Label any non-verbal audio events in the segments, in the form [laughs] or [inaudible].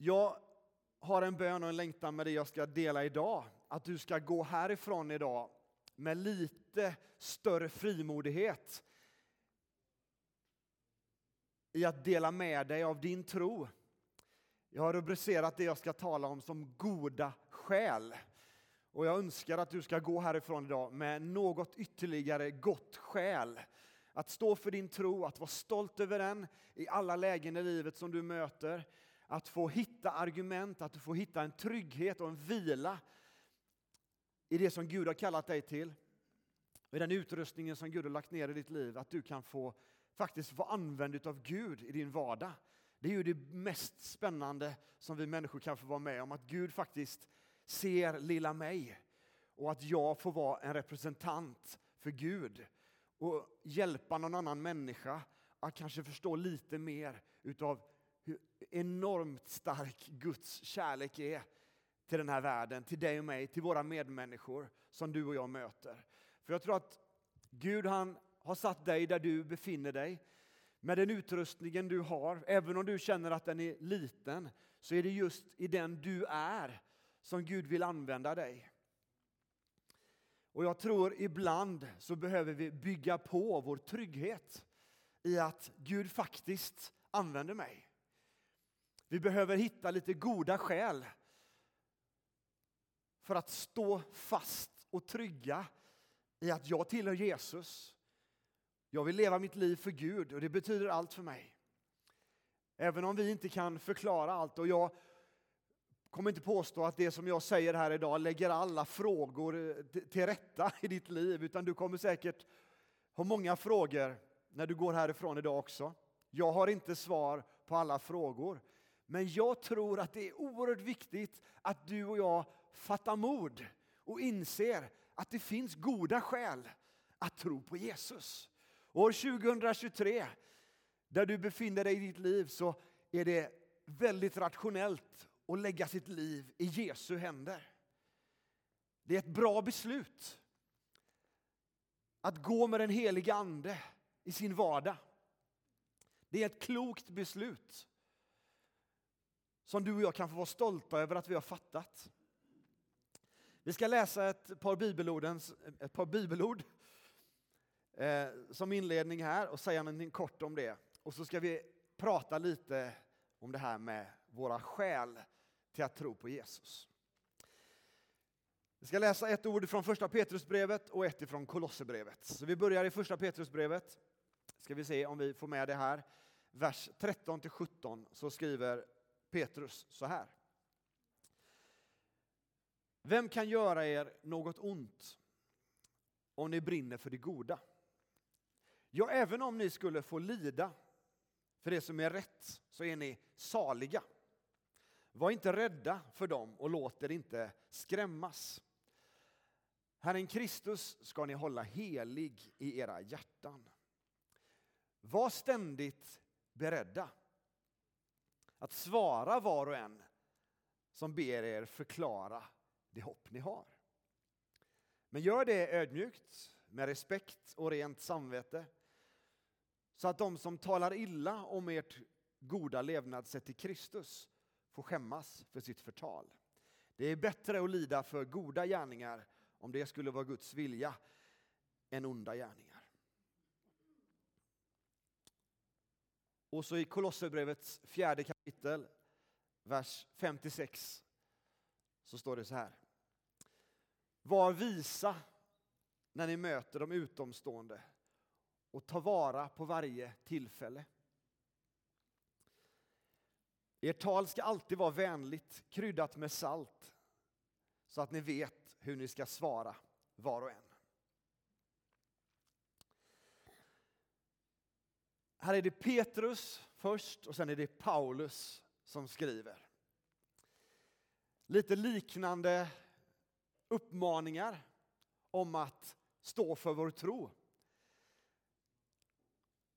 Jag har en bön och en längtan med det jag ska dela idag. Att du ska gå härifrån idag med lite större frimodighet i att dela med dig av din tro. Jag har rubricerat det jag ska tala om som goda skäl. Och jag önskar att du ska gå härifrån idag med något ytterligare gott skäl. Att stå för din tro, att vara stolt över den i alla lägen i livet som du möter. Att få hitta argument, att du får hitta en trygghet och en vila i det som Gud har kallat dig till. I den utrustningen som Gud har lagt ner i ditt liv, att du kan få faktiskt få använd av Gud i din vardag. Det är ju det mest spännande som vi människor kan få vara med om, att Gud faktiskt ser lilla mig och att jag får vara en representant för Gud och hjälpa någon annan människa att kanske förstå lite mer utav hur enormt stark Guds kärlek är till den här världen, till dig och mig, till våra medmänniskor som du och jag möter. För jag tror att Gud han har satt dig där du befinner dig. Med den utrustningen du har, även om du känner att den är liten, så är det just i den du är som Gud vill använda dig. Och jag tror ibland så behöver vi bygga på vår trygghet i att Gud faktiskt använder mig. Vi behöver hitta lite goda skäl för att stå fast och trygga i att jag tillhör Jesus. Jag vill leva mitt liv för Gud och det betyder allt för mig. Även om vi inte kan förklara allt och jag kommer inte påstå att det som jag säger här idag lägger alla frågor eh, till rätta i ditt liv, utan du kommer säkert ha många frågor när du går härifrån idag också. Jag har inte svar på alla frågor, men jag tror att det är oerhört viktigt att du och jag fattar mod och inser att det finns goda skäl att tro på Jesus. År 2023, där du befinner dig i ditt liv, så är det väldigt rationellt att lägga sitt liv i Jesu händer. Det är ett bra beslut att gå med den heliga Ande i sin vardag. Det är ett klokt beslut som du och jag kan få vara stolta över att vi har fattat. Vi ska läsa ett par, bibelordens, ett par bibelord eh, som inledning här och säga någonting kort om det. Och så ska vi prata lite om det här med våra skäl till att tro på Jesus. Vi ska läsa ett ord från första Petrusbrevet och ett från Kolosserbrevet. Så vi börjar i första Petrusbrevet. Ska vi se om vi får med det här. Vers 13 till 17 så skriver Petrus så här. Vem kan göra er något ont om ni brinner för det goda? Ja, även om ni skulle få lida för det som är rätt så är ni saliga. Var inte rädda för dem och låt er inte skrämmas. Herren Kristus ska ni hålla helig i era hjärtan. Var ständigt beredda att svara var och en som ber er förklara det hopp ni har. Men gör det ödmjukt, med respekt och rent samvete så att de som talar illa om ert goda levnadssätt i Kristus får skämmas för sitt förtal. Det är bättre att lida för goda gärningar, om det skulle vara Guds vilja, än onda gärningar. Och så i Kolosserbrevets fjärde kapitel, vers 56, så står det så här. Var visa när ni möter de utomstående och ta vara på varje tillfälle. Ert tal ska alltid vara vänligt, kryddat med salt, så att ni vet hur ni ska svara var och en. Här är det Petrus först och sen är det Paulus som skriver. Lite liknande uppmaningar om att stå för vår tro.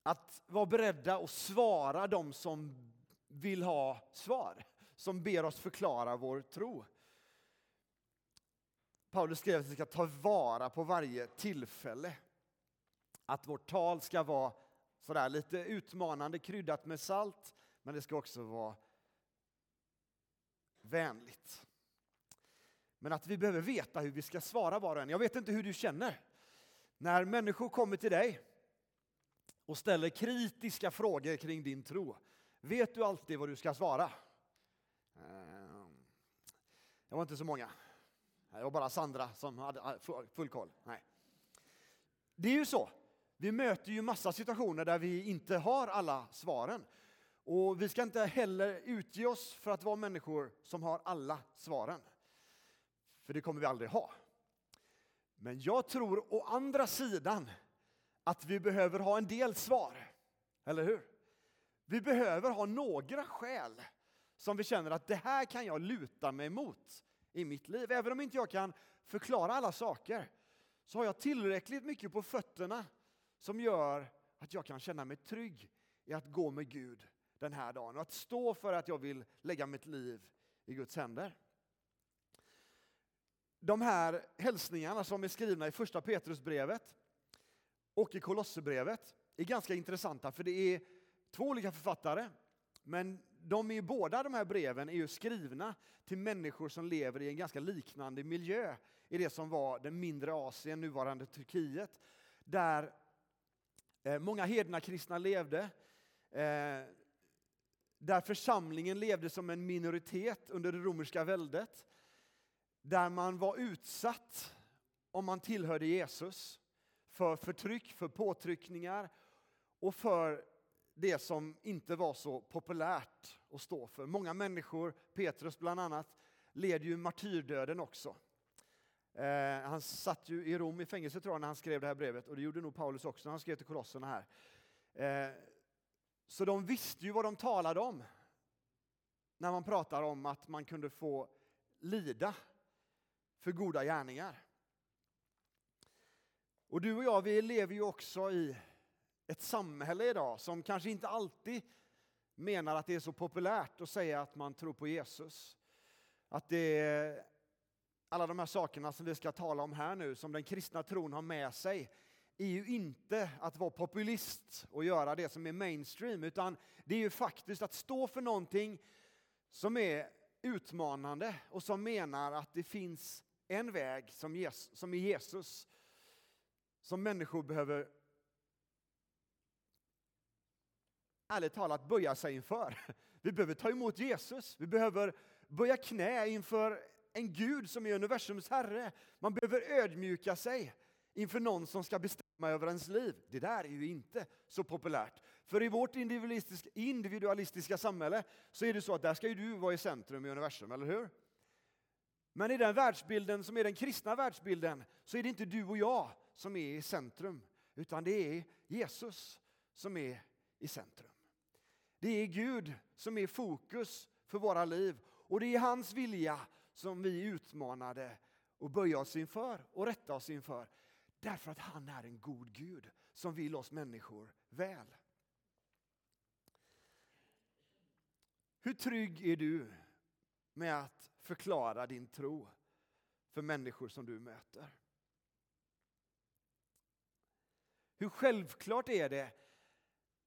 Att vara beredda att svara de som vill ha svar, som ber oss förklara vår tro. Paulus skrev att vi ska ta vara på varje tillfälle. Att vårt tal ska vara sådär lite utmanande, kryddat med salt, men det ska också vara vänligt. Men att vi behöver veta hur vi ska svara var och en. Jag vet inte hur du känner. När människor kommer till dig och ställer kritiska frågor kring din tro, vet du alltid vad du ska svara? Ehm, det var inte så många. Det var bara Sandra som hade full koll. Nej. Det är ju så. Vi möter ju massa situationer där vi inte har alla svaren. Och vi ska inte heller utge oss för att vara människor som har alla svaren. För det kommer vi aldrig ha. Men jag tror å andra sidan att vi behöver ha en del svar. Eller hur? Vi behöver ha några skäl som vi känner att det här kan jag luta mig mot i mitt liv. Även om inte jag kan förklara alla saker så har jag tillräckligt mycket på fötterna som gör att jag kan känna mig trygg i att gå med Gud den här dagen och att stå för att jag vill lägga mitt liv i Guds händer. De här hälsningarna som är skrivna i första Petrusbrevet och i Kolosserbrevet är ganska intressanta för det är två olika författare men de är båda de här breven är ju skrivna till människor som lever i en ganska liknande miljö i det som var den mindre Asien, nuvarande Turkiet, där Eh, många hedna kristna levde, eh, där församlingen levde som en minoritet under det romerska väldet, där man var utsatt om man tillhörde Jesus för förtryck, för påtryckningar och för det som inte var så populärt att stå för. Många människor, Petrus bland annat, led ju martyrdöden också. Eh, han satt ju i Rom i fängelse tror jag när han skrev det här brevet och det gjorde nog Paulus också när han skrev till kolosserna här. Eh, så de visste ju vad de talade om när man pratar om att man kunde få lida för goda gärningar. Och du och jag, vi lever ju också i ett samhälle idag som kanske inte alltid menar att det är så populärt att säga att man tror på Jesus. Att det alla de här sakerna som vi ska tala om här nu, som den kristna tron har med sig, är ju inte att vara populist och göra det som är mainstream, utan det är ju faktiskt att stå för någonting som är utmanande och som menar att det finns en väg som, Jesus, som är Jesus, som människor behöver ärligt talat böja sig inför. [laughs] Vi behöver ta emot Jesus, vi behöver böja knä inför en Gud som är universums herre. Man behöver ödmjuka sig inför någon som ska bestämma över ens liv. Det där är ju inte så populärt. För i vårt individualistiska, individualistiska samhälle så är det så att där ska ju du vara i centrum i universum, eller hur? Men i den världsbilden som är den kristna världsbilden så är det inte du och jag som är i centrum, utan det är Jesus som är i centrum. Det är Gud som är fokus för våra liv och det är hans vilja som vi utmanade och böja oss inför och rätta oss inför. Därför att han är en god Gud som vill oss människor väl. Hur trygg är du med att förklara din tro för människor som du möter? Hur självklart är det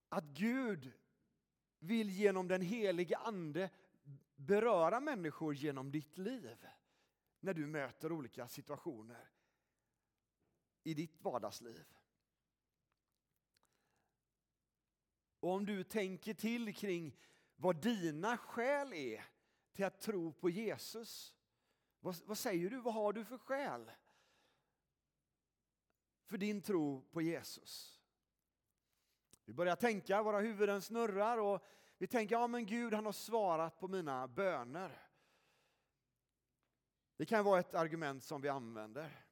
att Gud vill genom den helige Ande beröra människor genom ditt liv när du möter olika situationer i ditt vardagsliv. Och om du tänker till kring vad dina skäl är till att tro på Jesus. Vad, vad, säger du? Vad har du för skäl? För din tro på Jesus. Vi börjar tänka, våra huvuden snurrar och vi tänker, ja men Gud han har svarat på mina böner. Det kan vara ett argument som vi använder.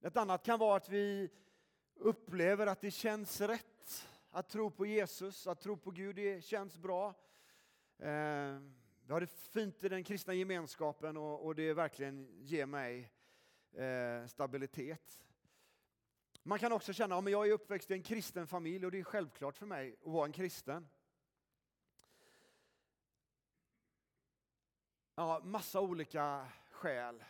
Ett annat kan vara att vi upplever att det känns rätt att tro på Jesus, att tro på Gud, det känns bra. Eh, vi har det fint i den kristna gemenskapen och det verkligen ger mig eh, stabilitet. Man kan också känna att jag är uppväxt i en kristen familj och det är självklart för mig att vara en kristen. Ja, massa olika skäl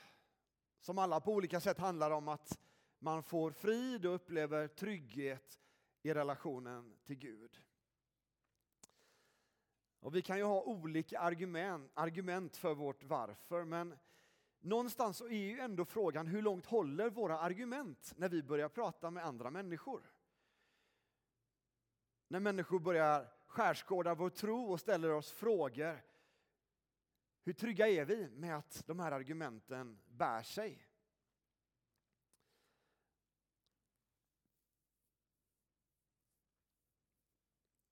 som alla på olika sätt handlar om att man får frid och upplever trygghet i relationen till Gud. Och vi kan ju ha olika argument, argument för vårt varför, men någonstans så är ju ändå frågan hur långt håller våra argument när vi börjar prata med andra människor? När människor börjar skärskåda vår tro och ställer oss frågor. Hur trygga är vi med att de här argumenten bär sig?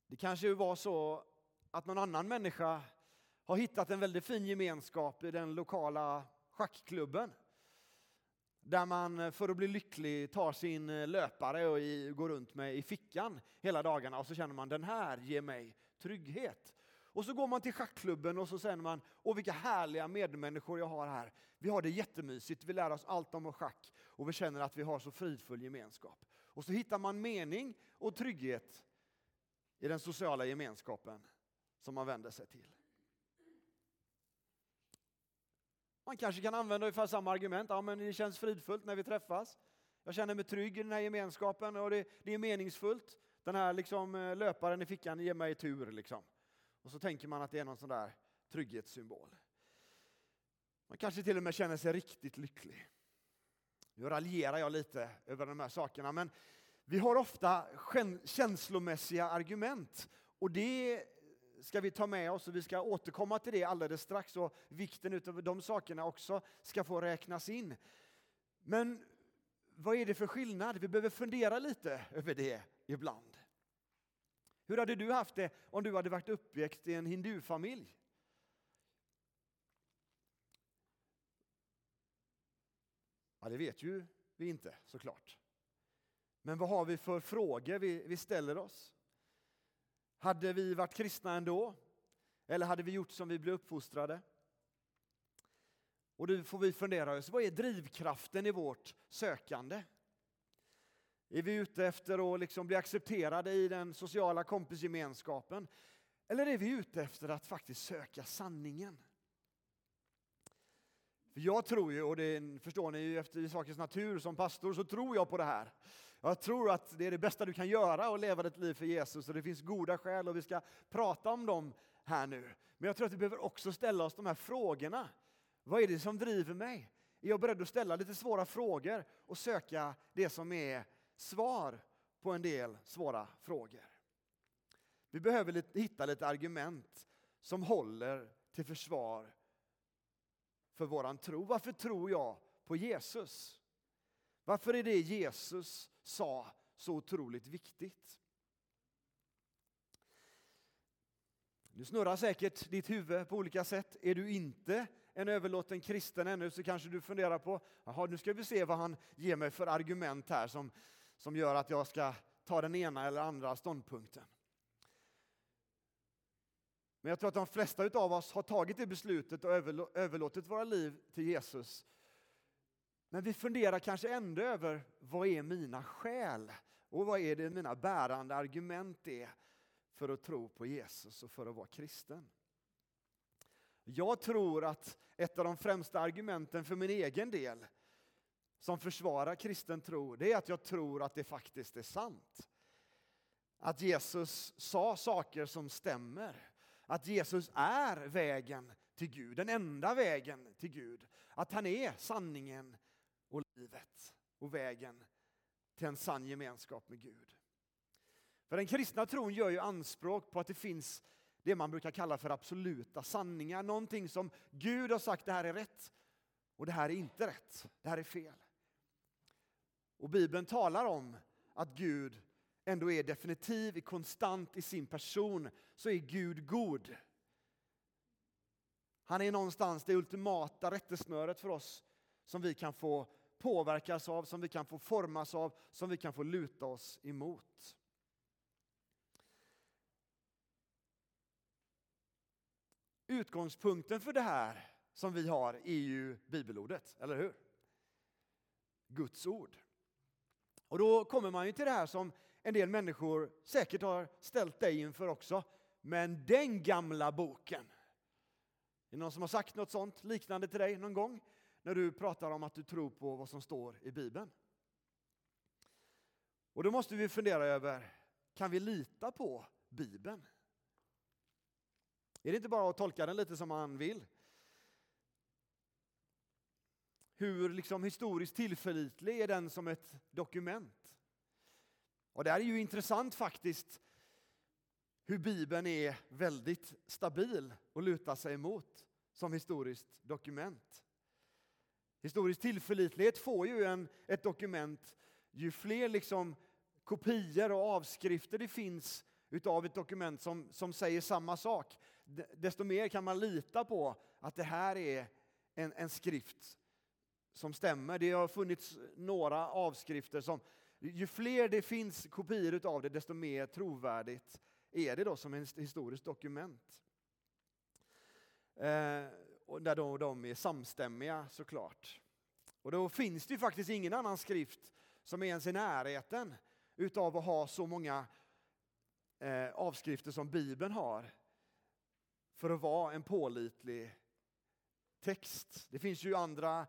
Det kanske var så att någon annan människa har hittat en väldigt fin gemenskap i den lokala schackklubben. Där man för att bli lycklig tar sin löpare och går runt med i fickan hela dagarna och så känner man den här ger mig trygghet. Och så går man till schackklubben och så säger man, åh vilka härliga medmänniskor jag har här. Vi har det jättemysigt, vi lär oss allt om schack och vi känner att vi har så fridfull gemenskap. Och så hittar man mening och trygghet i den sociala gemenskapen som man vänder sig till. Man kanske kan använda ungefär samma argument. Ja, men det känns fridfullt när vi träffas. Jag känner mig trygg i den här gemenskapen och det, det är meningsfullt. Den här liksom, eh, löparen i fickan ger mig tur. Liksom. Och så tänker man att det är någon sån där trygghetssymbol. Man kanske till och med känner sig riktigt lycklig. Nu raljerar jag lite över de här sakerna, men vi har ofta känslomässiga argument och det ska vi ta med oss och vi ska återkomma till det alldeles strax och vikten av de sakerna också ska få räknas in. Men vad är det för skillnad? Vi behöver fundera lite över det ibland. Hur hade du haft det om du hade varit uppväxt i en hindufamilj? Ja, det vet ju vi inte såklart. Men vad har vi för frågor vi, vi ställer oss? Hade vi varit kristna ändå? Eller hade vi gjort som vi blev uppfostrade? Och då får vi fundera oss, vad är drivkraften i vårt sökande? Är vi ute efter att liksom bli accepterade i den sociala kompisgemenskapen? Eller är vi ute efter att faktiskt söka sanningen? För jag tror ju, och det förstår ni ju efter sakens natur som pastor, så tror jag på det här. Jag tror att det är det bästa du kan göra att leva ditt liv för Jesus och det finns goda skäl och vi ska prata om dem här nu. Men jag tror att vi behöver också ställa oss de här frågorna. Vad är det som driver mig? Är jag beredd att ställa lite svåra frågor och söka det som är svar på en del svåra frågor? Vi behöver hitta lite argument som håller till försvar för våran tro. Varför tror jag på Jesus? Varför är det Jesus sa så otroligt viktigt? Nu snurrar säkert ditt huvud på olika sätt. Är du inte en överlåten kristen ännu så kanske du funderar på, jaha, nu ska vi se vad han ger mig för argument här som, som gör att jag ska ta den ena eller andra ståndpunkten. Men jag tror att de flesta av oss har tagit det beslutet och överlåtit våra liv till Jesus. Men vi funderar kanske ändå över vad är mina skäl och vad är det mina bärande argument är för att tro på Jesus och för att vara kristen. Jag tror att ett av de främsta argumenten för min egen del som försvarar kristen tro, det är att jag tror att det faktiskt är sant. Att Jesus sa saker som stämmer. Att Jesus är vägen till Gud, den enda vägen till Gud. Att han är sanningen och livet och vägen till en sann gemenskap med Gud. För den kristna tron gör ju anspråk på att det finns det man brukar kalla för absoluta sanningar. Någonting som Gud har sagt, det här är rätt och det här är inte rätt. Det här är fel. Och Bibeln talar om att Gud ändå är definitiv, konstant i sin person, så är Gud god. Han är någonstans det ultimata rättesnöret för oss som vi kan få påverkas av, som vi kan få formas av, som vi kan få luta oss emot. Utgångspunkten för det här som vi har är ju bibelordet, eller hur? Guds ord. Och då kommer man ju till det här som en del människor säkert har ställt dig inför också. Men den gamla boken. Är det någon som har sagt något sånt liknande till dig någon gång? När du pratar om att du tror på vad som står i Bibeln. Och då måste vi fundera över, kan vi lita på Bibeln? Är det inte bara att tolka den lite som man vill? Hur liksom historiskt tillförlitlig är den som ett dokument? Och det här är ju intressant faktiskt, hur Bibeln är väldigt stabil att luta sig emot som historiskt dokument. Historisk tillförlitlighet får ju en, ett dokument ju fler liksom kopior och avskrifter det finns utav ett dokument som, som säger samma sak, desto mer kan man lita på att det här är en, en skrift som stämmer. Det har funnits några avskrifter som, ju fler det finns kopior utav det, desto mer trovärdigt är det då som ett historiskt dokument. Eh, och där då de är samstämmiga såklart. Och då finns det ju faktiskt ingen annan skrift som är ens i närheten utav att ha så många eh, avskrifter som Bibeln har för att vara en pålitlig text. Det finns ju andra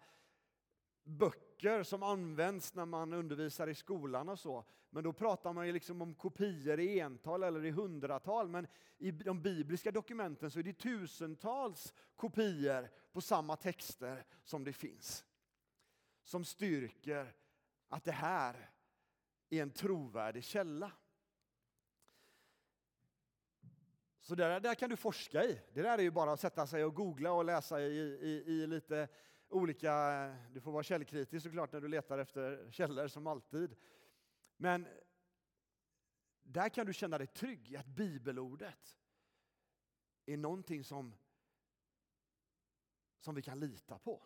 böcker som används när man undervisar i skolan och så. Men då pratar man ju liksom om kopior i ental eller i hundratal. Men i de bibliska dokumenten så är det tusentals kopior på samma texter som det finns. Som styrker att det här är en trovärdig källa. Så där, där kan du forska i. Det där är ju bara att sätta sig och googla och läsa i, i, i lite olika... Du får vara källkritisk såklart när du letar efter källor som alltid. Men där kan du känna dig trygg i att bibelordet är någonting som, som vi kan lita på.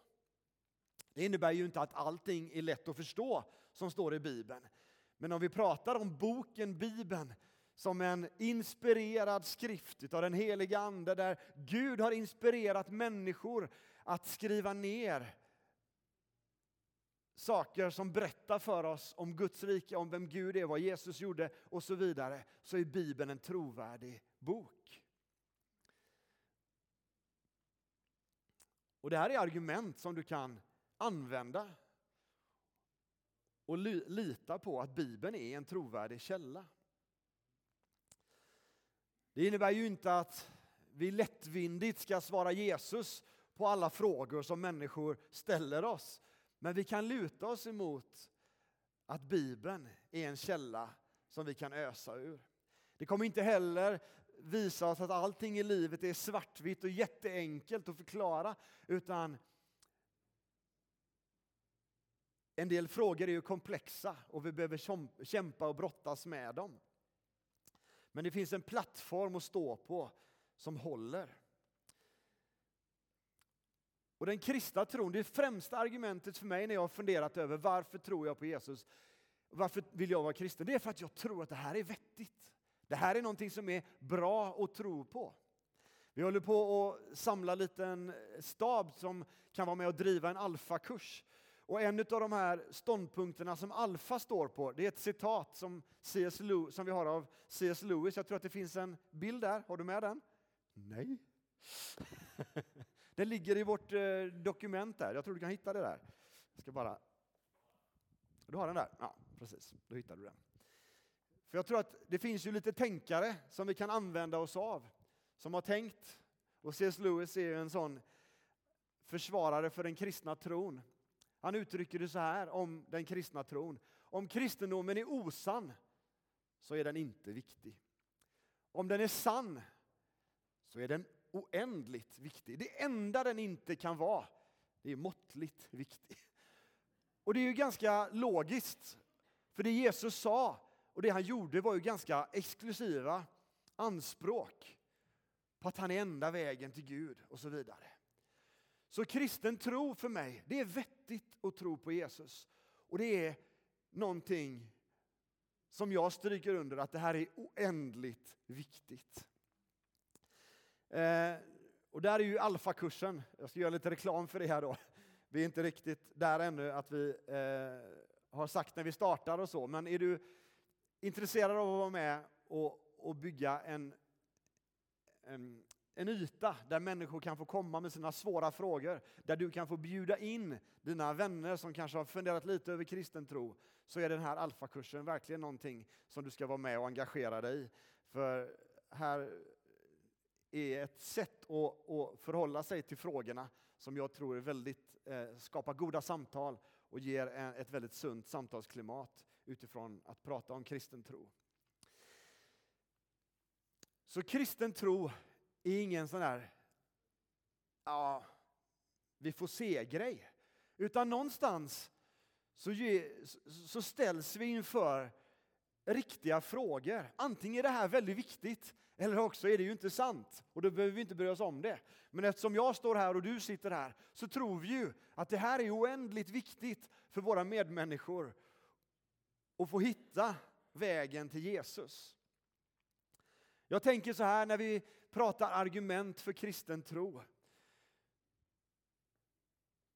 Det innebär ju inte att allting är lätt att förstå som står i Bibeln. Men om vi pratar om boken Bibeln som en inspirerad skrift av den heliga Ande där Gud har inspirerat människor att skriva ner saker som berättar för oss om Guds rike, om vem Gud är, vad Jesus gjorde och så vidare, så är Bibeln en trovärdig bok. Och Det här är argument som du kan använda och lita på att Bibeln är en trovärdig källa. Det innebär ju inte att vi lättvindigt ska svara Jesus på alla frågor som människor ställer oss. Men vi kan luta oss emot att Bibeln är en källa som vi kan ösa ur. Det kommer inte heller visa oss att allting i livet är svartvitt och jätteenkelt att förklara, utan en del frågor är ju komplexa och vi behöver kämpa och brottas med dem. Men det finns en plattform att stå på som håller. Och den kristna tron, det främsta argumentet för mig när jag har funderat över varför tror jag på Jesus, varför vill jag vara kristen? Det är för att jag tror att det här är vettigt. Det här är någonting som är bra att tro på. Vi håller på att samla en liten stab som kan vara med och driva en alfakurs. Och en av de här ståndpunkterna som Alfa står på, det är ett citat som, C.S. Lewis, som vi har av C.S. Lewis. Jag tror att det finns en bild där. Har du med den? Nej. [laughs] den ligger i vårt eh, dokument där. Jag tror du kan hitta det där. Jag ska bara... Du har den där? Ja, precis. Då hittar du den. För jag tror att det finns ju lite tänkare som vi kan använda oss av, som har tänkt. Och C.S. Lewis är ju en sån försvarare för den kristna tron. Han uttrycker det så här om den kristna tron. Om kristendomen är osann så är den inte viktig. Om den är sann så är den oändligt viktig. Det enda den inte kan vara, det är måttligt viktig. Och det är ju ganska logiskt. För det Jesus sa och det han gjorde var ju ganska exklusiva anspråk på att han är enda vägen till Gud och så vidare. Så kristen tro för mig, det är vettigt att tro på Jesus. Och det är någonting som jag stryker under att det här är oändligt viktigt. Eh, och där är ju alfakursen, jag ska göra lite reklam för det här då. Vi är inte riktigt där ännu att vi eh, har sagt när vi startar och så, men är du intresserad av att vara med och, och bygga en, en en yta där människor kan få komma med sina svåra frågor, där du kan få bjuda in dina vänner som kanske har funderat lite över kristen tro, så är den här alfakursen verkligen någonting som du ska vara med och engagera dig i. För här är ett sätt att, att förhålla sig till frågorna som jag tror är väldigt, eh, skapar goda samtal och ger ett väldigt sunt samtalsklimat utifrån att prata om kristen tro. Så kristen tro är ingen sån där, ja, vi får se-grej. Utan någonstans så, ge, så ställs vi inför riktiga frågor. Antingen är det här väldigt viktigt eller också är det ju inte sant och då behöver vi inte bry oss om det. Men eftersom jag står här och du sitter här så tror vi ju att det här är oändligt viktigt för våra medmänniskor att få hitta vägen till Jesus. Jag tänker så här när vi pratar argument för kristen tro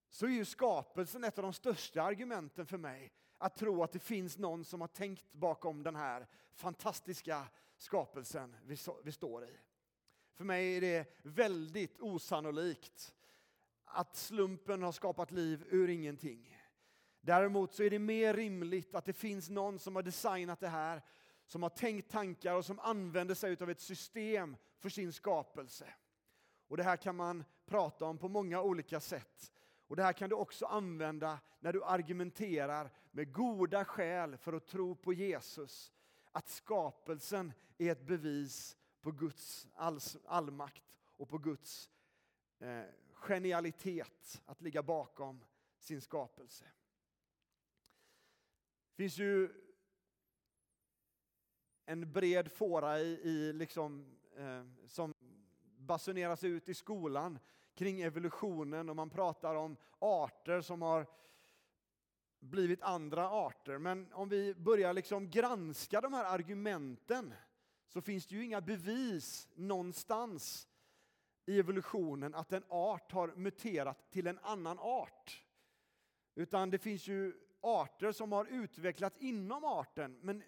så är ju skapelsen ett av de största argumenten för mig. Att tro att det finns någon som har tänkt bakom den här fantastiska skapelsen vi står i. För mig är det väldigt osannolikt att slumpen har skapat liv ur ingenting. Däremot så är det mer rimligt att det finns någon som har designat det här, som har tänkt tankar och som använder sig av ett system för sin skapelse. Och Det här kan man prata om på många olika sätt. Och Det här kan du också använda när du argumenterar med goda skäl för att tro på Jesus. Att skapelsen är ett bevis på Guds all, allmakt och på Guds eh, genialitet att ligga bakom sin skapelse. Det finns ju en bred fåra i, i liksom, eh, som basuneras ut i skolan kring evolutionen och man pratar om arter som har blivit andra arter. Men om vi börjar liksom granska de här argumenten så finns det ju inga bevis någonstans i evolutionen att en art har muterat till en annan art. Utan det finns ju arter som har utvecklats inom arten, men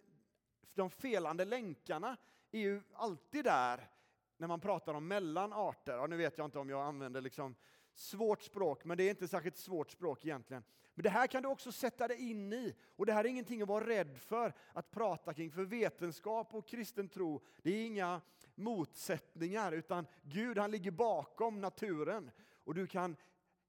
de felande länkarna är ju alltid där när man pratar om mellan arter. Ja, nu vet jag inte om jag använder liksom svårt språk, men det är inte särskilt svårt språk egentligen. Men det här kan du också sätta dig in i. Och det här är ingenting att vara rädd för att prata kring. För vetenskap och kristen tro, det är inga motsättningar, utan Gud han ligger bakom naturen. Och du kan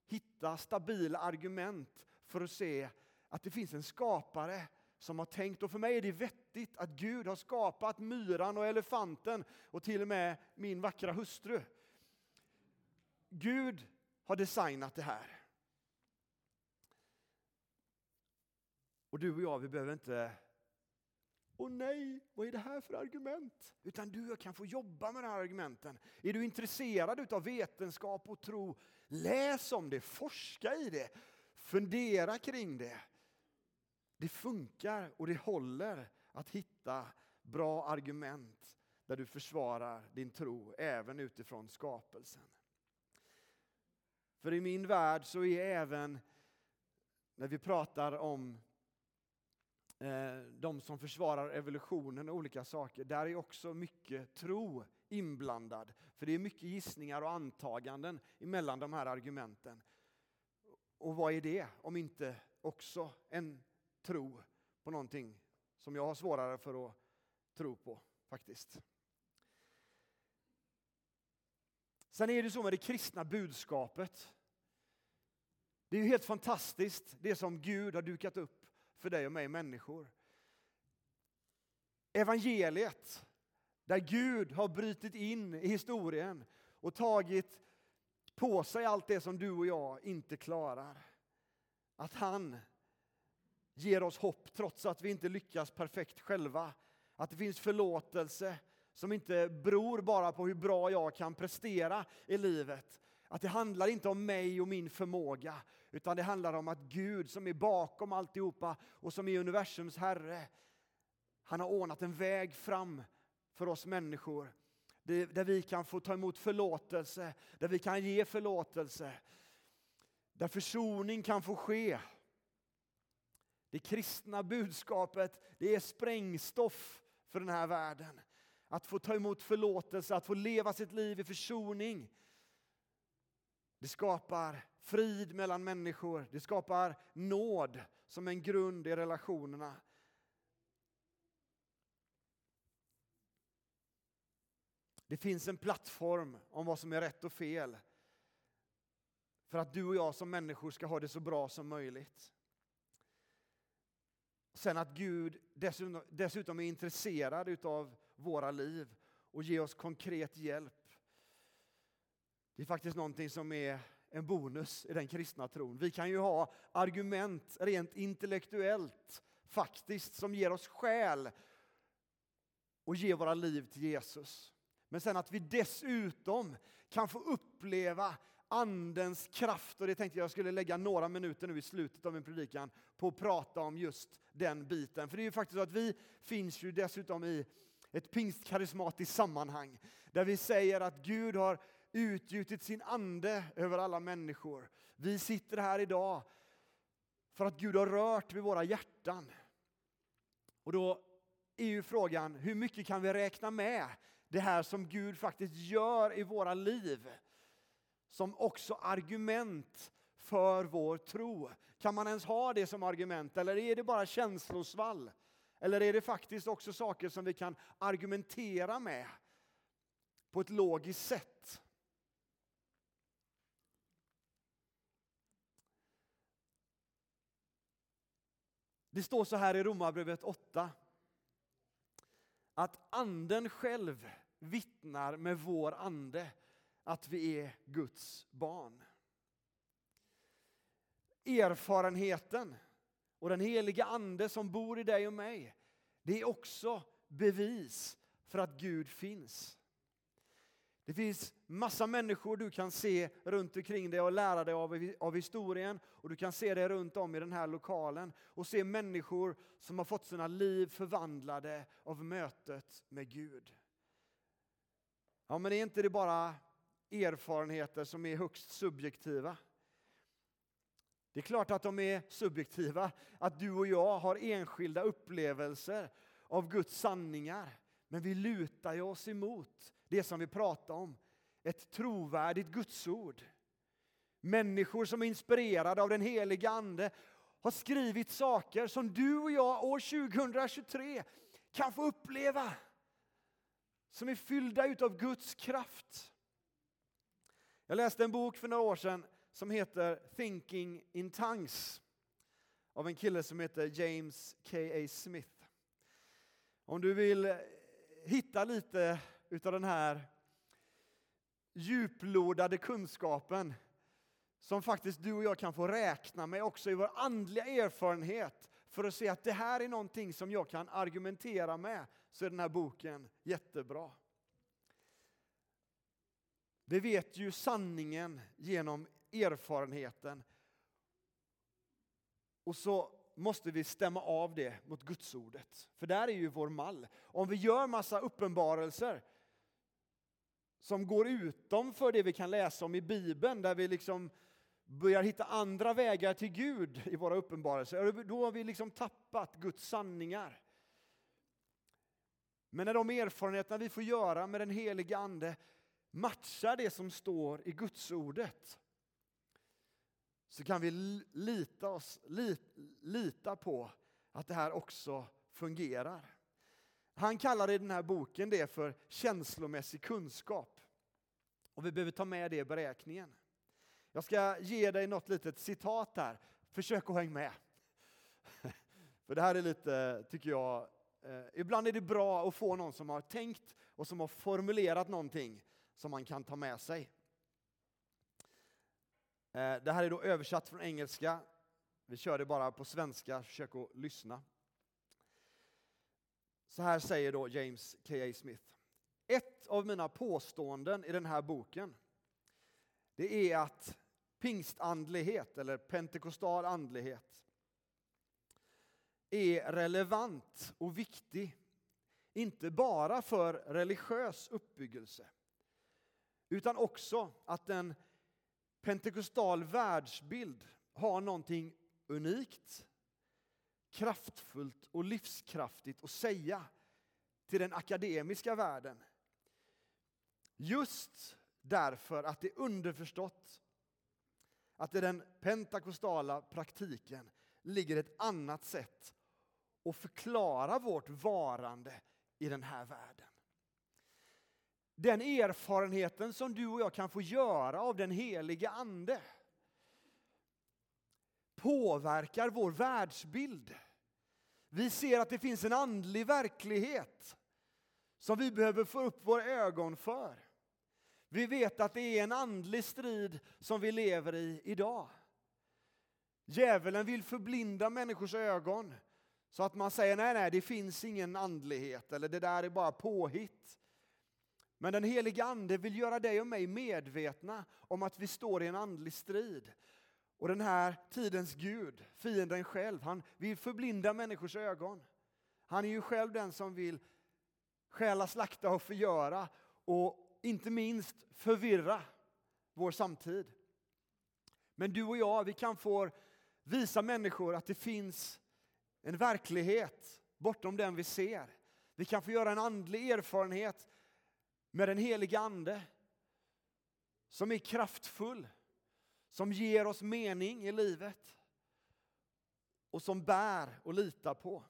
hitta stabila argument för att se att det finns en skapare som har tänkt. Och för mig är det vettigt att Gud har skapat myran och elefanten och till och med min vackra hustru. Gud har designat det här. Och du och jag, vi behöver inte Åh nej, vad är det här för argument? Utan du och jag kan få jobba med de här argumenten. Är du intresserad av vetenskap och tro, läs om det, forska i det, fundera kring det. Det funkar och det håller att hitta bra argument där du försvarar din tro även utifrån skapelsen. För i min värld så är även när vi pratar om eh, de som försvarar evolutionen och olika saker, där är också mycket tro inblandad. För det är mycket gissningar och antaganden emellan de här argumenten. Och vad är det om inte också en tro på någonting som jag har svårare för att tro på faktiskt. Sen är det så med det kristna budskapet. Det är ju helt fantastiskt det som Gud har dukat upp för dig och mig människor. Evangeliet, där Gud har brutit in i historien och tagit på sig allt det som du och jag inte klarar. Att han ger oss hopp trots att vi inte lyckas perfekt själva. Att det finns förlåtelse som inte beror bara på hur bra jag kan prestera i livet. Att det handlar inte om mig och min förmåga, utan det handlar om att Gud som är bakom alltihopa och som är universums Herre, han har ordnat en väg fram för oss människor där vi kan få ta emot förlåtelse, där vi kan ge förlåtelse, där försoning kan få ske. Det kristna budskapet det är sprängstoff för den här världen. Att få ta emot förlåtelse, att få leva sitt liv i försoning. Det skapar frid mellan människor, det skapar nåd som en grund i relationerna. Det finns en plattform om vad som är rätt och fel för att du och jag som människor ska ha det så bra som möjligt. Sen att Gud dessutom är intresserad av våra liv och ge oss konkret hjälp. Det är faktiskt någonting som är en bonus i den kristna tron. Vi kan ju ha argument rent intellektuellt faktiskt som ger oss skäl och ge våra liv till Jesus. Men sen att vi dessutom kan få uppleva Andens kraft. Och det tänkte jag skulle lägga några minuter nu i slutet av min predikan på att prata om just den biten. För det är ju faktiskt så att vi finns ju dessutom i ett pingstkarismatiskt sammanhang där vi säger att Gud har utgjutit sin ande över alla människor. Vi sitter här idag för att Gud har rört vid våra hjärtan. Och då är ju frågan, hur mycket kan vi räkna med det här som Gud faktiskt gör i våra liv? Som också argument för vår tro. Kan man ens ha det som argument eller är det bara känslosvall? Eller är det faktiskt också saker som vi kan argumentera med på ett logiskt sätt? Det står så här i Romarbrevet 8 att anden själv vittnar med vår ande att vi är Guds barn. Erfarenheten och den heliga ande som bor i dig och mig, det är också bevis för att Gud finns. Det finns massa människor du kan se runt omkring dig och lära dig av, av historien. Och Du kan se dig runt om i den här lokalen och se människor som har fått sina liv förvandlade av mötet med Gud. Ja, men är inte det bara erfarenheter som är högst subjektiva? Det är klart att de är subjektiva, att du och jag har enskilda upplevelser av Guds sanningar. Men vi lutar oss emot det som vi pratar om, ett trovärdigt gudsord. Människor som är inspirerade av den heliga Ande har skrivit saker som du och jag år 2023 kan få uppleva. Som är fyllda av Guds kraft. Jag läste en bok för några år sedan som heter Thinking in tongues av en kille som heter James K.A. Smith. Om du vill hitta lite utav den här djuplodade kunskapen som faktiskt du och jag kan få räkna med också i vår andliga erfarenhet för att se att det här är någonting som jag kan argumentera med, så är den här boken jättebra. Vi vet ju sanningen genom erfarenheten. Och så måste vi stämma av det mot Gudsordet. För där är ju vår mall. Om vi gör massa uppenbarelser som går utanför det vi kan läsa om i Bibeln, där vi liksom börjar hitta andra vägar till Gud i våra uppenbarelser, då har vi liksom tappat Guds sanningar. Men när de erfarenheterna vi får göra med den heliga Ande matchar det som står i Gudsordet, så kan vi lita, oss, lita på att det här också fungerar. Han kallar i den här boken det för känslomässig kunskap. Och vi behöver ta med det i beräkningen. Jag ska ge dig något litet citat här. Försök att hänga med. [laughs] För det här är lite, tycker jag, eh, ibland är det bra att få någon som har tänkt och som har formulerat någonting som man kan ta med sig. Eh, det här är då översatt från engelska. Vi kör det bara på svenska, försök att lyssna. Så här säger då James K.A. Smith. Ett av mina påståenden i den här boken det är att pingstandlighet eller pentekostal andlighet är relevant och viktig, inte bara för religiös uppbyggelse utan också att den pentekostal världsbild har någonting unikt, kraftfullt och livskraftigt att säga till den akademiska världen. Just därför att det är underförstått att i den pentakostala praktiken ligger ett annat sätt att förklara vårt varande i den här världen den erfarenheten som du och jag kan få göra av den helige Ande påverkar vår världsbild. Vi ser att det finns en andlig verklighet som vi behöver få upp våra ögon för. Vi vet att det är en andlig strid som vi lever i idag. Djävulen vill förblinda människors ögon så att man säger nej, nej, det finns ingen andlighet eller det där är bara påhitt. Men den helige Ande vill göra dig och mig medvetna om att vi står i en andlig strid. Och den här tidens Gud, fienden själv, han vill förblinda människors ögon. Han är ju själv den som vill stjäla, slakta och förgöra och inte minst förvirra vår samtid. Men du och jag, vi kan få visa människor att det finns en verklighet bortom den vi ser. Vi kan få göra en andlig erfarenhet med den helige Ande som är kraftfull, som ger oss mening i livet och som bär och litar på.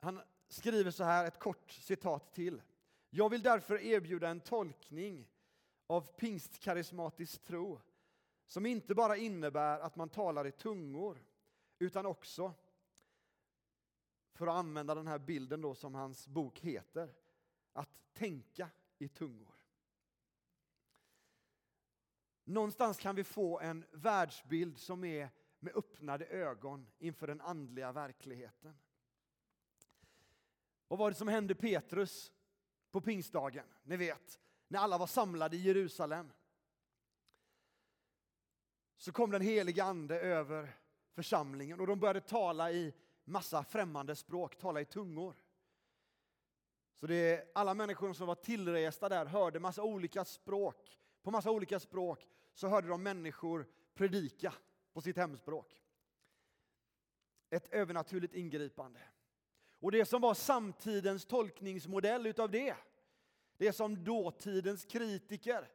Han skriver så här, ett kort citat till. Jag vill därför erbjuda en tolkning av pingstkarismatisk tro som inte bara innebär att man talar i tungor utan också, för att använda den här bilden då som hans bok heter, att tänka i tungor. Någonstans kan vi få en världsbild som är med öppnade ögon inför den andliga verkligheten. Vad var det som hände Petrus på pingstdagen? Ni vet, när alla var samlade i Jerusalem. Så kom den helige ande över församlingen och de började tala i massa främmande språk, tala i tungor. Så det, alla människor som var tillresta där hörde massa olika språk. På massa olika språk så hörde de människor predika på sitt hemspråk. Ett övernaturligt ingripande. Och det som var samtidens tolkningsmodell utav det, det som dåtidens kritiker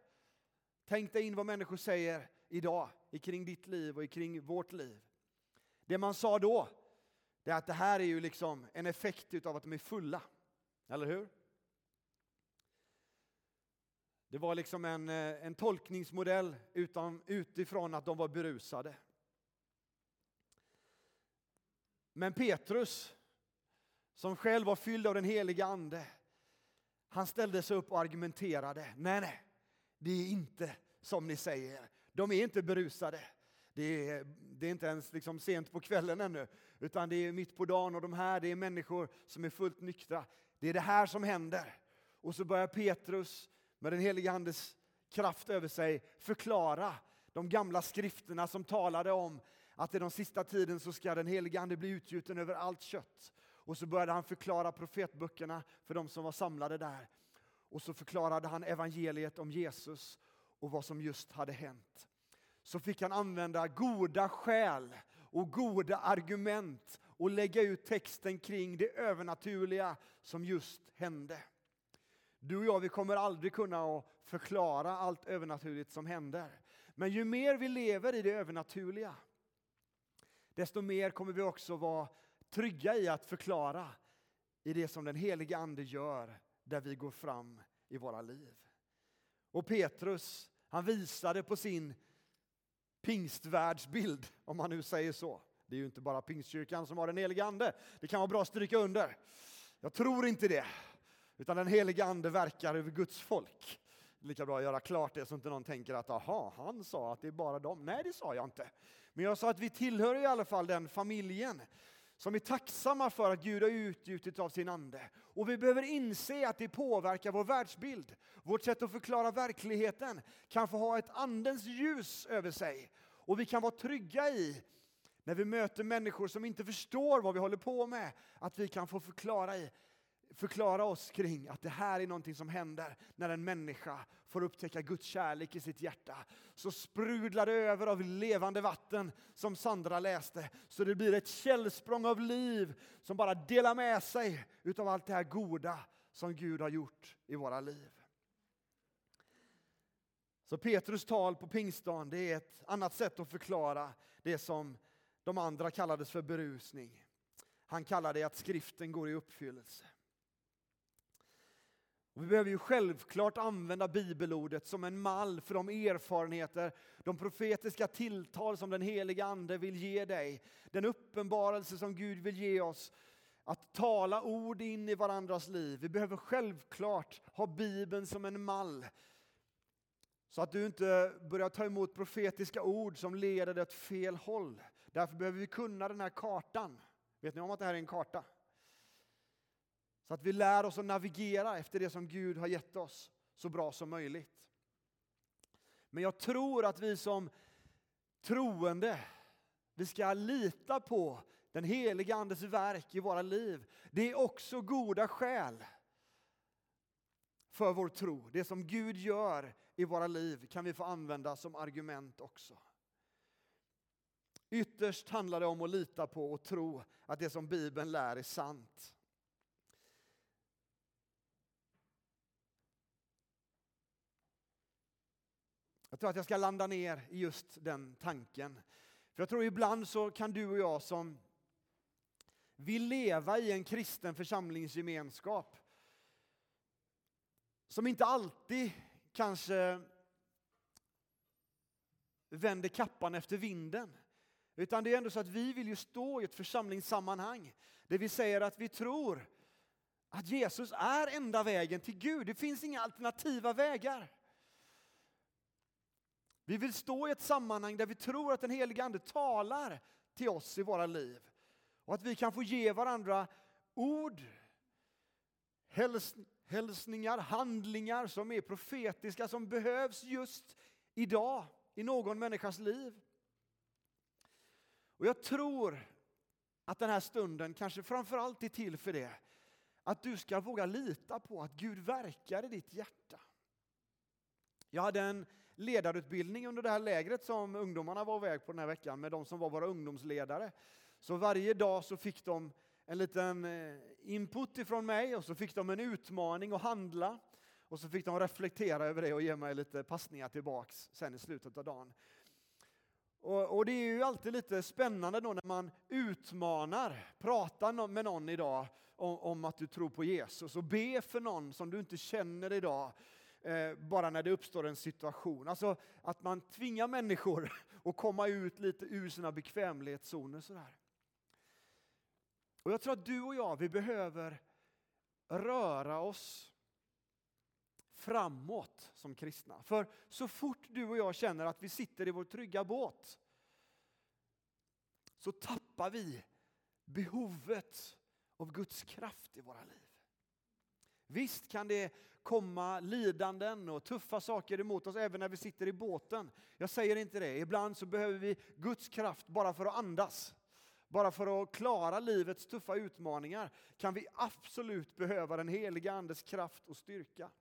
tänkte in vad människor säger idag kring ditt liv och kring vårt liv. Det man sa då, det är att det här är ju liksom en effekt av att de är fulla. Eller hur? Det var liksom en, eh, en tolkningsmodell utan, utifrån att de var berusade. Men Petrus, som själv var fylld av den heliga Ande, han ställde sig upp och argumenterade. Nej, nej, det är inte som ni säger. De är inte berusade. Det är, det är inte ens liksom sent på kvällen ännu, utan det är mitt på dagen och de här det är människor som är fullt nyktra. Det är det här som händer. Och så börjar Petrus med den helige Andes kraft över sig förklara de gamla skrifterna som talade om att i den sista tiden så ska den helige Ande bli utgjuten över allt kött. Och så började han förklara profetböckerna för de som var samlade där. Och så förklarade han evangeliet om Jesus och vad som just hade hänt. Så fick han använda goda skäl och goda argument och lägga ut texten kring det övernaturliga som just hände. Du och jag vi kommer aldrig kunna förklara allt övernaturligt som händer. Men ju mer vi lever i det övernaturliga, desto mer kommer vi också vara trygga i att förklara i det som den helige Ande gör där vi går fram i våra liv. Och Petrus, han visade på sin pingstvärldsbild, om man nu säger så. Det är ju inte bara pingstkyrkan som har den helige Ande. Det kan vara bra att stryka under. Jag tror inte det. Utan den helige Ande verkar över Guds folk. Lika bra att göra klart det så inte någon tänker att aha, han sa att det är bara dem. Nej, det sa jag inte. Men jag sa att vi tillhör i alla fall den familjen som är tacksamma för att Gud har utgjutit av sin ande. Och vi behöver inse att det påverkar vår världsbild. Vårt sätt att förklara verkligheten kan få ha ett andens ljus över sig. Och vi kan vara trygga i, när vi möter människor som inte förstår vad vi håller på med, att vi kan få förklara i, förklara oss kring att det här är någonting som händer när en människa får upptäcka Guds kärlek i sitt hjärta. Så sprudlar det över av levande vatten som Sandra läste. Så det blir ett källsprång av liv som bara delar med sig utav allt det här goda som Gud har gjort i våra liv. Så Petrus tal på pingstdagen det är ett annat sätt att förklara det som de andra kallades för berusning. Han kallar det att skriften går i uppfyllelse. Och vi behöver ju självklart använda bibelordet som en mall för de erfarenheter, de profetiska tilltal som den heliga Ande vill ge dig. Den uppenbarelse som Gud vill ge oss. Att tala ord in i varandras liv. Vi behöver självklart ha Bibeln som en mall. Så att du inte börjar ta emot profetiska ord som leder dig åt fel håll. Därför behöver vi kunna den här kartan. Vet ni om att det här är en karta? Så att vi lär oss att navigera efter det som Gud har gett oss så bra som möjligt. Men jag tror att vi som troende, vi ska lita på den heliga Andes verk i våra liv. Det är också goda skäl för vår tro. Det som Gud gör i våra liv kan vi få använda som argument också. Ytterst handlar det om att lita på och tro att det som Bibeln lär är sant. Jag tror att jag ska landa ner i just den tanken. För jag tror ibland så kan du och jag som vill leva i en kristen församlingsgemenskap som inte alltid kanske vänder kappan efter vinden. Utan det är ändå så att vi vill ju stå i ett församlingssammanhang där vi säger att vi tror att Jesus är enda vägen till Gud. Det finns inga alternativa vägar. Vi vill stå i ett sammanhang där vi tror att den helige Ande talar till oss i våra liv. Och att vi kan få ge varandra ord, häls hälsningar, handlingar som är profetiska, som behövs just idag i någon människas liv. Och jag tror att den här stunden kanske framförallt är till för det. Att du ska våga lita på att Gud verkar i ditt hjärta. Jag hade en ledarutbildning under det här lägret som ungdomarna var iväg på den här veckan med de som var våra ungdomsledare. Så varje dag så fick de en liten eh, input ifrån mig och så fick de en utmaning att handla. Och så fick de reflektera över det och ge mig lite passningar tillbaks sen i slutet av dagen. Och, och, det är ju alltid lite spännande då när man utmanar, pratar med någon idag om, om att du tror på Jesus och be för någon som du inte känner idag eh, bara när det uppstår en situation. Alltså att man tvingar människor [laughs] att komma ut lite ur sina bekvämlighetszoner. Sådär. Och jag tror att du och jag, vi behöver röra oss framåt som kristna. För så fort du och jag känner att vi sitter i vår trygga båt så tappar vi behovet av Guds kraft i våra liv. Visst kan det komma lidanden och tuffa saker emot oss även när vi sitter i båten. Jag säger inte det. Ibland så behöver vi Guds kraft bara för att andas. Bara för att klara livets tuffa utmaningar kan vi absolut behöva den heliga Andes kraft och styrka.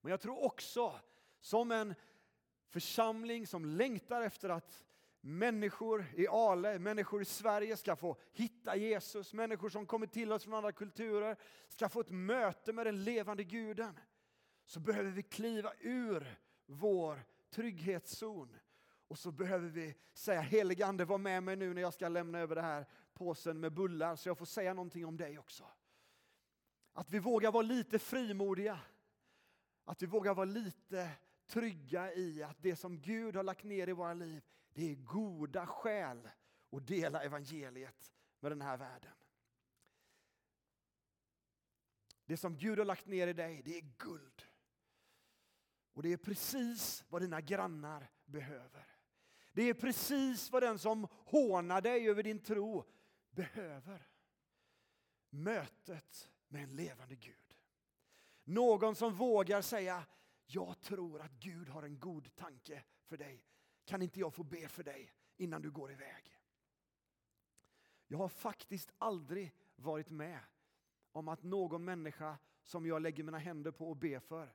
Men jag tror också, som en församling som längtar efter att människor i Ale, människor i Sverige ska få hitta Jesus, människor som kommer till oss från andra kulturer ska få ett möte med den levande guden. Så behöver vi kliva ur vår trygghetszon och så behöver vi säga helige Ande var med mig nu när jag ska lämna över det här påsen med bullar så jag får säga någonting om dig också. Att vi vågar vara lite frimodiga. Att vi vågar vara lite trygga i att det som Gud har lagt ner i våra liv, det är goda skäl att dela evangeliet med den här världen. Det som Gud har lagt ner i dig, det är guld. Och det är precis vad dina grannar behöver. Det är precis vad den som hånar dig över din tro behöver. Mötet med en levande Gud. Någon som vågar säga, jag tror att Gud har en god tanke för dig. Kan inte jag få be för dig innan du går iväg? Jag har faktiskt aldrig varit med om att någon människa som jag lägger mina händer på och ber för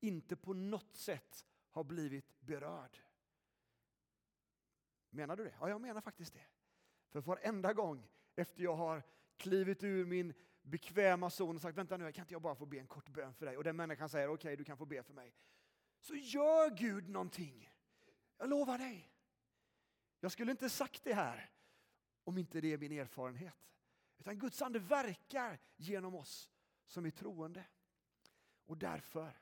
inte på något sätt har blivit berörd. Menar du det? Ja, jag menar faktiskt det. För varenda gång efter jag har klivit ur min bekväma zon och sagt vänta nu, kan inte jag bara få be en kort bön för dig? Och den människan säger okej, okay, du kan få be för mig. Så gör Gud någonting. Jag lovar dig. Jag skulle inte sagt det här om inte det är min erfarenhet. Utan Guds ande verkar genom oss som är troende. Och därför,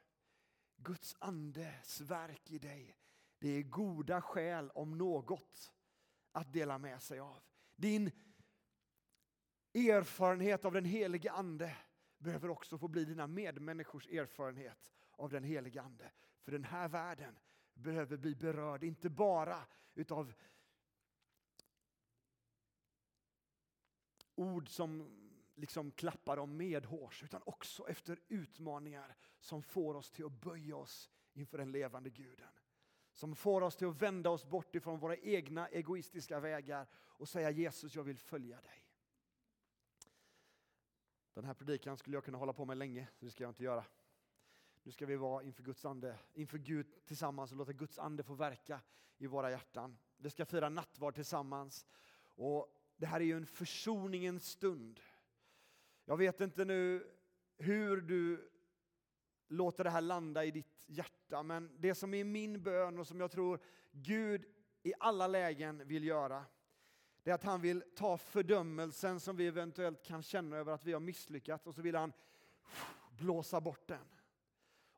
Guds andes verk i dig, det är goda skäl om något att dela med sig av. Din erfarenhet av den helige Ande behöver också få bli dina medmänniskors erfarenhet av den helige Ande. För den här världen behöver bli berörd, inte bara utav ord som liksom klappar dem medhårs, utan också efter utmaningar som får oss till att böja oss inför den levande guden. Som får oss till att vända oss bort ifrån våra egna egoistiska vägar och säga Jesus, jag vill följa dig. Den här predikan skulle jag kunna hålla på med länge, så det ska jag inte göra. Nu ska vi vara inför Guds ande, inför Gud tillsammans och låta Guds ande få verka i våra hjärtan. Vi ska fira nattvard tillsammans. Och det här är ju en försoningens stund. Jag vet inte nu hur du låter det här landa i ditt hjärta, men det som är min bön och som jag tror Gud i alla lägen vill göra, det är att han vill ta fördömelsen som vi eventuellt kan känna över att vi har misslyckats och så vill han blåsa bort den.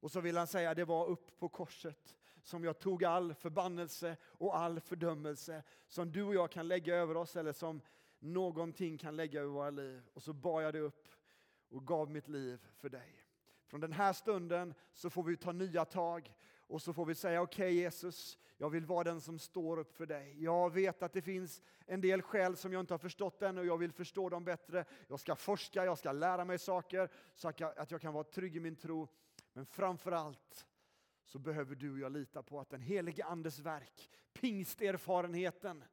Och så vill han säga, det var upp på korset som jag tog all förbannelse och all fördömelse som du och jag kan lägga över oss eller som någonting kan lägga över våra liv. Och så bar jag det upp och gav mitt liv för dig. Från den här stunden så får vi ta nya tag och så får vi säga okej okay, Jesus, jag vill vara den som står upp för dig. Jag vet att det finns en del skäl som jag inte har förstått än och jag vill förstå dem bättre. Jag ska forska, jag ska lära mig saker så att jag kan vara trygg i min tro. Men framför allt så behöver du och jag lita på att den helige Andes verk, pingsterfarenheten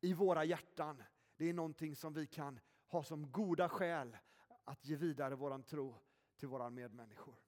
i våra hjärtan, det är någonting som vi kan ha som goda skäl att ge vidare våran tro till våra medmänniskor.